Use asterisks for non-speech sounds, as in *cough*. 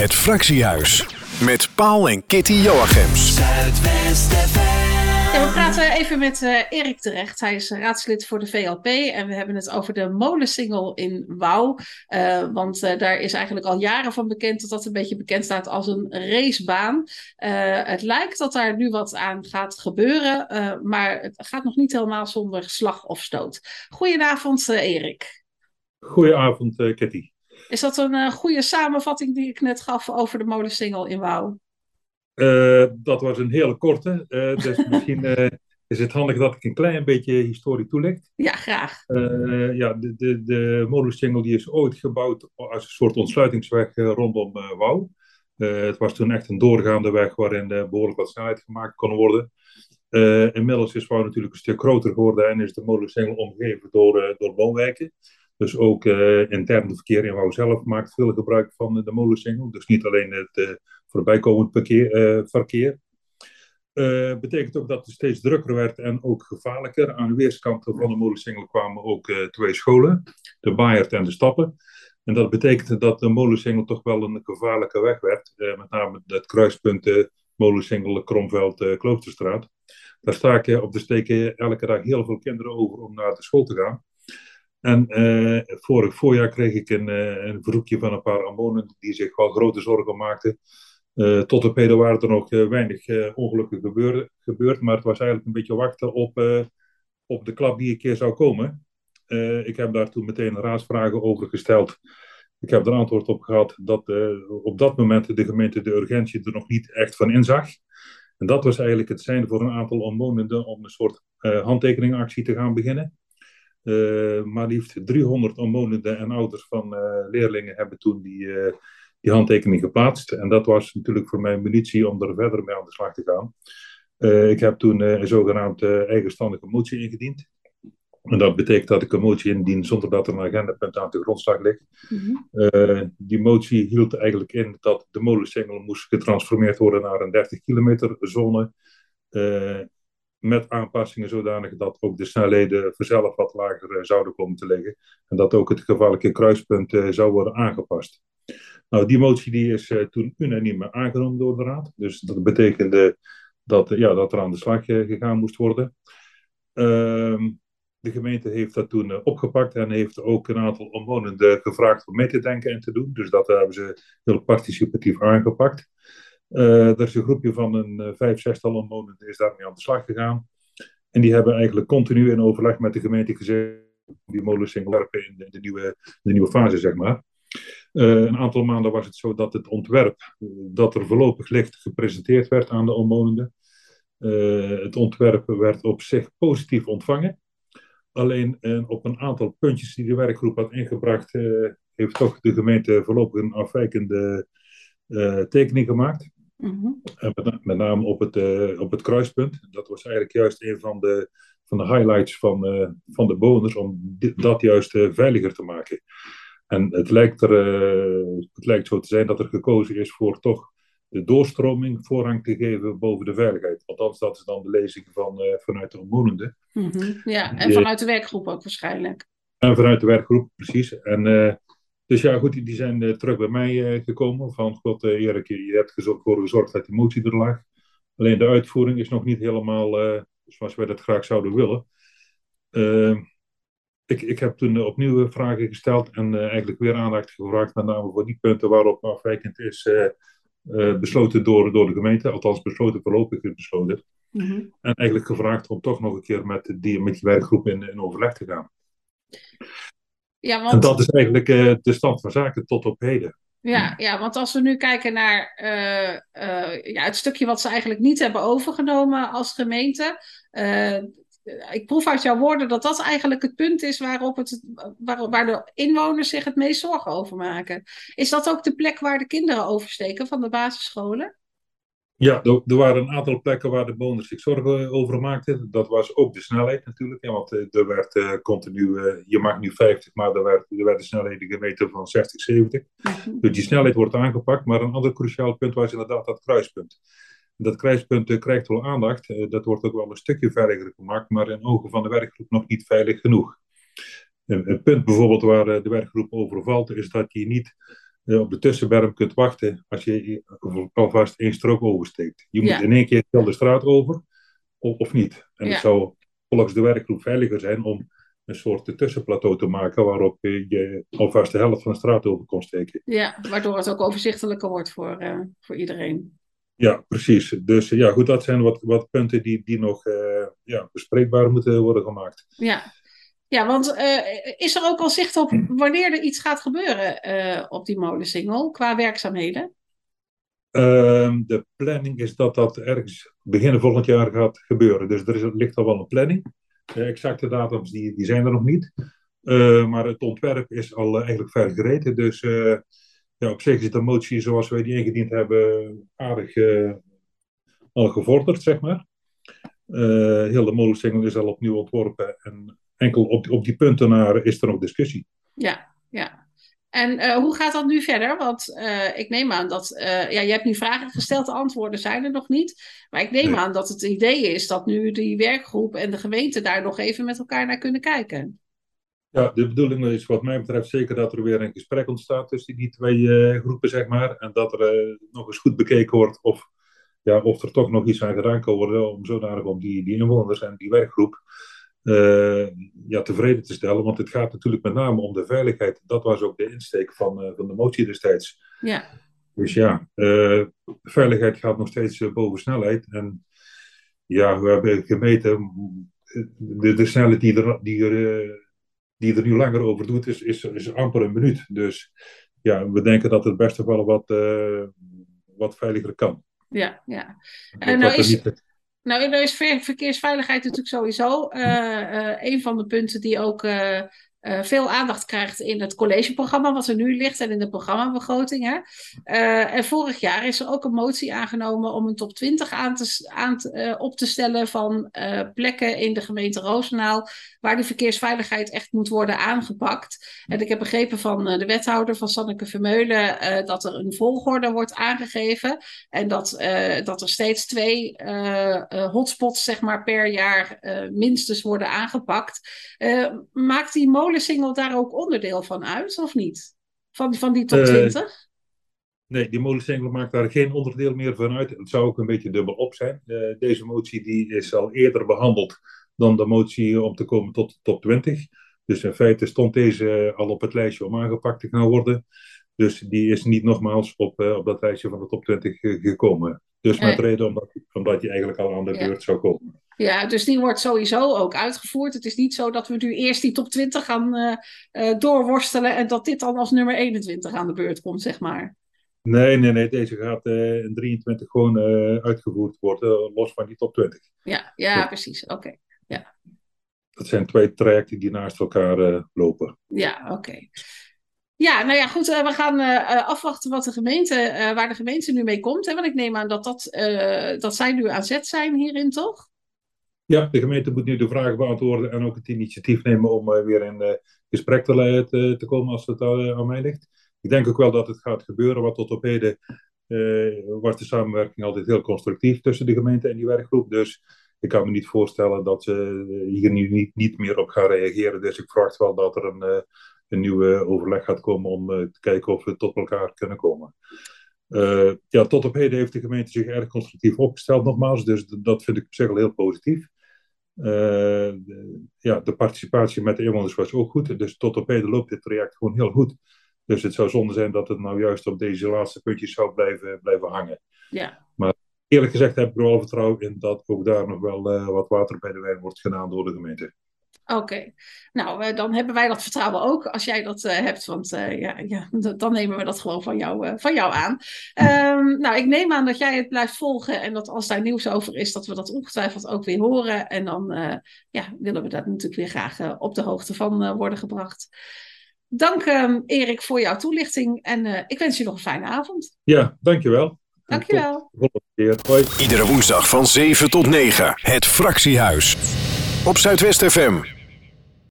Het Fractiehuis met Paul en Kitty Joachims. Ja, we praten even met uh, Erik terecht. Hij is raadslid voor de VLP en we hebben het over de molensingel in Wouw. Uh, want uh, daar is eigenlijk al jaren van bekend dat dat een beetje bekend staat als een racebaan. het lijkt dat daar nu wat aan gaat gebeuren, maar het gaat nog niet helemaal zonder slag of stoot. Goedenavond, Erik. Goedenavond, Kitty. Is dat een goede samenvatting die ik net gaf over de molensingel in Wouw? Uh, dat was een hele korte. Uh, dus *laughs* misschien uh, is het handig dat ik een klein beetje historie toelicht. Ja, graag. ja, de, de, de molensingel die is ooit gebouwd als een soort ontsluitingsweg rondom Wouw. het was toen echt een doorgaande weg waarin behoorlijk wat snelheid gemaakt kon worden. inmiddels is Wouw natuurlijk een stuk groter geworden en is de molensingel omgeven door, door woonwijken. Dus ook uh, intern verkeer in Wouw zelf maakt veel gebruik van de molensingel. Dus niet alleen het uh, voorbijkomend parkeer, uh, verkeer. betekent ook dat het steeds drukker werd en ook gevaarlijker. Aan de weerskanten van de molensingel kwamen ook twee scholen, de Baaierd en de Stappen. En dat betekende dat de molensingel toch wel een gevaarlijke weg werd. met name het kruispunt molensingel, Kromveld, Kloosterstraat. Daar staken op de steken elke dag heel veel kinderen over om naar de school te gaan. En uh, vorig voorjaar kreeg ik een, uh, een verzoekje van een paar ammonen die zich wel grote zorgen maakten. Uh, tot de pedo waren er nog weinig ongelukken gebeurde, gebeurd, maar het was eigenlijk een beetje wachten op, op de klap die een keer zou komen. ik heb daar toen meteen raadsvragen over gesteld. Ik heb er antwoord op gehad dat op dat moment de gemeente de urgentie er nog niet echt van inzag. En dat was eigenlijk het zijn voor een aantal omwonenden om een soort handtekeningactie te gaan beginnen. Uh, maar liefst 300 omwonenden en ouders van uh, leerlingen hebben toen die, uh, die handtekening geplaatst. En dat was natuurlijk voor mij munitie om er verder mee aan de slag te gaan. ik heb toen een zogenaamd eigenstandige motie ingediend. En dat betekent dat ik een motie indien zonder dat er een agendapunt aan de grondslag ligt. Mm -hmm. die motie hield eigenlijk in dat de molensingel moest getransformeerd worden naar een 30 kilometer zone met aanpassingen zodanig dat ook de snelheden vanzelf wat lager eh, zouden komen te liggen. En dat ook het gevaarlijke kruispunt uh, zou worden aangepast. Nou, die motie die is uh, toen unaniem aangenomen door de Raad. Dus dat betekende dat, ja, dat er aan de slag gegaan moest worden. Ehm, de gemeente heeft dat toen opgepakt en heeft ook een aantal omwonenden gevraagd om mee te denken en te doen. Dus dat hebben ze heel participatief aangepakt. Uh, er is een groepje van een uh, vijf, zestal omwonenden is daarmee aan de slag gegaan. En die hebben eigenlijk continu in overleg met de gemeente gezegd die molens in werpen in de, nieuwe, de nieuwe fase, zeg maar. Uh, een aantal maanden was het zo dat het ontwerp dat er voorlopig ligt gepresenteerd werd aan de omwonenden. het ontwerp werd op zich positief ontvangen. Alleen op een aantal puntjes die de werkgroep had ingebracht, heeft toch de gemeente voorlopig een afwijkende tekening gemaakt. Mm met, met, name op het, uh, op het kruispunt. Dat was eigenlijk juist een van de, van de highlights van, uh, van de bewoners om dit, dat juist uh, veiliger te maken. En het lijkt, er, het lijkt zo te zijn dat er gekozen is voor toch de doorstroming voorrang te geven boven de veiligheid. Althans, dat is dan de lezing van, vanuit de omwonenden. Mm -hmm. Ja, en vanuit de werkgroep ook waarschijnlijk. En vanuit de werkgroep, precies. En dus ja, goed, die zijn uh, terug bij mij uh, gekomen. Van, god uh, Erik, je hebt ervoor gezorgd dat die motie er lag. Alleen de uitvoering is nog niet helemaal zoals wij dat graag zouden willen. ik, ik heb toen opnieuw vragen gesteld en eigenlijk weer aandacht gevraagd, met name voor die punten waarop afwijkend is besloten door, door de gemeente. Althans, besloten voorlopig besloten. Mm -hmm. En eigenlijk gevraagd om toch nog een keer met die, met die werkgroep in, in overleg te gaan. Ja, want... En dat is eigenlijk uh, de stand van zaken tot op heden. Ja, ja, want als we nu kijken naar uh, uh, ja, het stukje wat ze eigenlijk niet hebben overgenomen als gemeente. ik proef uit jouw woorden dat dat eigenlijk het punt is waarop het, waar, waar de inwoners zich het meest zorgen over maken. Is dat ook de plek waar de kinderen oversteken van de basisscholen? Ja, er, er, waren een aantal plekken waar de bewoners zich zorgen over maakten. Dat was ook de snelheid natuurlijk. Ja, want er werd uh, continu, uh, je mag nu 50, maar er, werd, er werden snelheden gemeten van 60, 70. Mm Dus die snelheid wordt aangepakt. Maar een ander cruciaal punt was inderdaad dat kruispunt. Dat kruispunt uh, krijgt wel aandacht. dat wordt ook wel een stukje veiliger gemaakt, maar in ogen van de werkgroep nog niet veilig genoeg. Een, een punt bijvoorbeeld waar de werkgroep over valt, is dat je niet op de tussenberm kunt wachten als je alvast één strook oversteekt. Je moet Ja. in één keer wel de straat over, of, of niet. En Ja. het zou volgens de werkgroep veiliger zijn om een soort tussenplateau te maken waarop je alvast de helft van de straat over kon steken. Ja, waardoor het ook overzichtelijker wordt voor, eh, voor iedereen. Ja, precies. Dus ja, goed, dat zijn wat, wat punten die, die nog eh, ja, bespreekbaar moeten worden gemaakt. Ja, ja want eh, is er ook al zicht op wanneer er iets gaat gebeuren eh, op die molensingel qua werkzaamheden? Ehm, de planning is dat dat ergens begin volgend jaar gaat gebeuren. Dus er, is, er ligt al wel een planning. De exacte datums die, die zijn er nog niet. Eh, maar het ontwerp is al eigenlijk ver gereden. Dus ja, op zich is de motie zoals wij die ingediend hebben aardig al gevorderd, zeg maar. Heel de molensingel is al opnieuw ontworpen. En enkel op, op die punten naar is er nog discussie. Ja, ja. En eh, hoe gaat dat nu verder? Want eh, ik neem aan dat, eh, ja, je hebt nu vragen gesteld, de antwoorden zijn er nog niet. Maar ik neem Nee. aan dat het idee is dat nu die werkgroep en de gemeente daar nog even met elkaar naar kunnen kijken. Ja, de bedoeling is wat mij betreft zeker dat er weer een gesprek ontstaat tussen die twee groepen, zeg maar. En dat er nog eens goed bekeken wordt of, ja, of er toch nog iets aan gedaan kan worden om zodanig om die, die inwoners en die werkgroep eh, ja, tevreden te stellen. Want het gaat natuurlijk met name om de veiligheid. Dat was ook de insteek van, eh, van de motie destijds. Ja, Dus ja, eh, veiligheid gaat nog steeds boven snelheid. En ja, we hebben gemeten, de, de snelheid die er, die, er, die er nu langer over doet, is, is, is amper een minuut. Dus ja, we denken dat het best wel wat, wat veiliger kan. ja, ja. En nou is- niet- Nou, nou is ver- verkeersveiligheid natuurlijk sowieso. Eh, eh, een van de punten die ook eh, veel aandacht krijgt in het collegeprogramma wat er nu ligt en in de programmabegroting. Hè. Eh, en vorig jaar is er ook een motie aangenomen om een top 20 aan te, eh, op te stellen van plekken in de gemeente Roosendaal waar de verkeersveiligheid echt moet worden aangepakt. En ik heb begrepen van de wethouder van Sanneke Vermeulen dat er een volgorde wordt aangegeven. En dat, dat er steeds twee hotspots zeg maar, per jaar minstens worden aangepakt. Maakt die molensingel daar ook onderdeel van uit, of niet? Van, van die top Eh, 20? Nee, die molensingel maakt daar geen onderdeel meer van uit. Het zou ook een beetje dubbel op zijn. Eh, deze motie die is al eerder behandeld dan de motie om te komen tot de top 20. Dus in feite stond deze al op het lijstje om aangepakt te gaan worden. Dus die is niet nogmaals op, eh, op dat lijstje van de top 20 ge- gekomen. Dus met Nee. reden omdat, omdat die eigenlijk al aan de beurt zou komen. Ja, dus die wordt sowieso ook uitgevoerd. Het is niet zo dat we nu eerst die top 20 gaan eh, doorworstelen en dat dit dan als nummer 21 aan de beurt komt, zeg maar. Nee, nee, nee. Deze gaat eh, in 23 gewoon uitgevoerd worden, los van die top 20. Ja, ja, Ja. precies. Oké. Dat zijn twee trajecten die naast elkaar lopen. Ja, oké. Ja, nou ja, goed. we gaan afwachten wat de gemeente, waar de gemeente nu mee komt. Hè? Want ik neem aan dat, dat, dat zij nu aan zet zijn hierin, toch? Ja, de gemeente moet nu de vragen beantwoorden en ook het initiatief nemen om eh, weer in eh, gesprek te, te, komen als het eh, aan mij ligt. Ik denk ook wel dat het gaat gebeuren, want tot op heden was de samenwerking altijd heel constructief tussen de gemeente en die werkgroep. Dus ik kan me niet voorstellen dat ze hier nu niet, niet meer op gaan reageren. Dus ik verwacht wel dat er een, een nieuwe overleg gaat komen om te kijken of we tot elkaar kunnen komen. Ja, tot op heden heeft de gemeente zich erg constructief opgesteld, nogmaals. Dus dat vind ik op zich al heel positief. Eh, de, ja, de participatie met de inwoners was ook goed. Dus tot op heden loopt dit traject gewoon heel goed. Dus het zou zonde zijn dat het nou juist op deze laatste puntjes zou blijven, blijven hangen. Ja. Eerlijk gezegd heb ik er wel vertrouwen in dat ook daar nog wel eh, wat water bij de wijn wordt gedaan door de gemeente. Oké, nou eh, dan hebben wij dat vertrouwen ook als jij dat eh, hebt, want eh, ja, ja, dan nemen we dat gewoon van jou, eh, van jou aan. Ehm, nou, ik neem aan dat jij het blijft volgen en dat als daar nieuws over is, dat we dat ongetwijfeld ook weer horen. En dan eh, ja, willen we daar natuurlijk weer graag op de hoogte van eh, worden gebracht. Dank ehm, Erik voor jouw toelichting en eh, ik wens je nog een fijne avond. Ja, dankjewel. Dankjewel. Iedere woensdag van 7 tot 9. Het Fractiehuis. Op Zuidwest FM.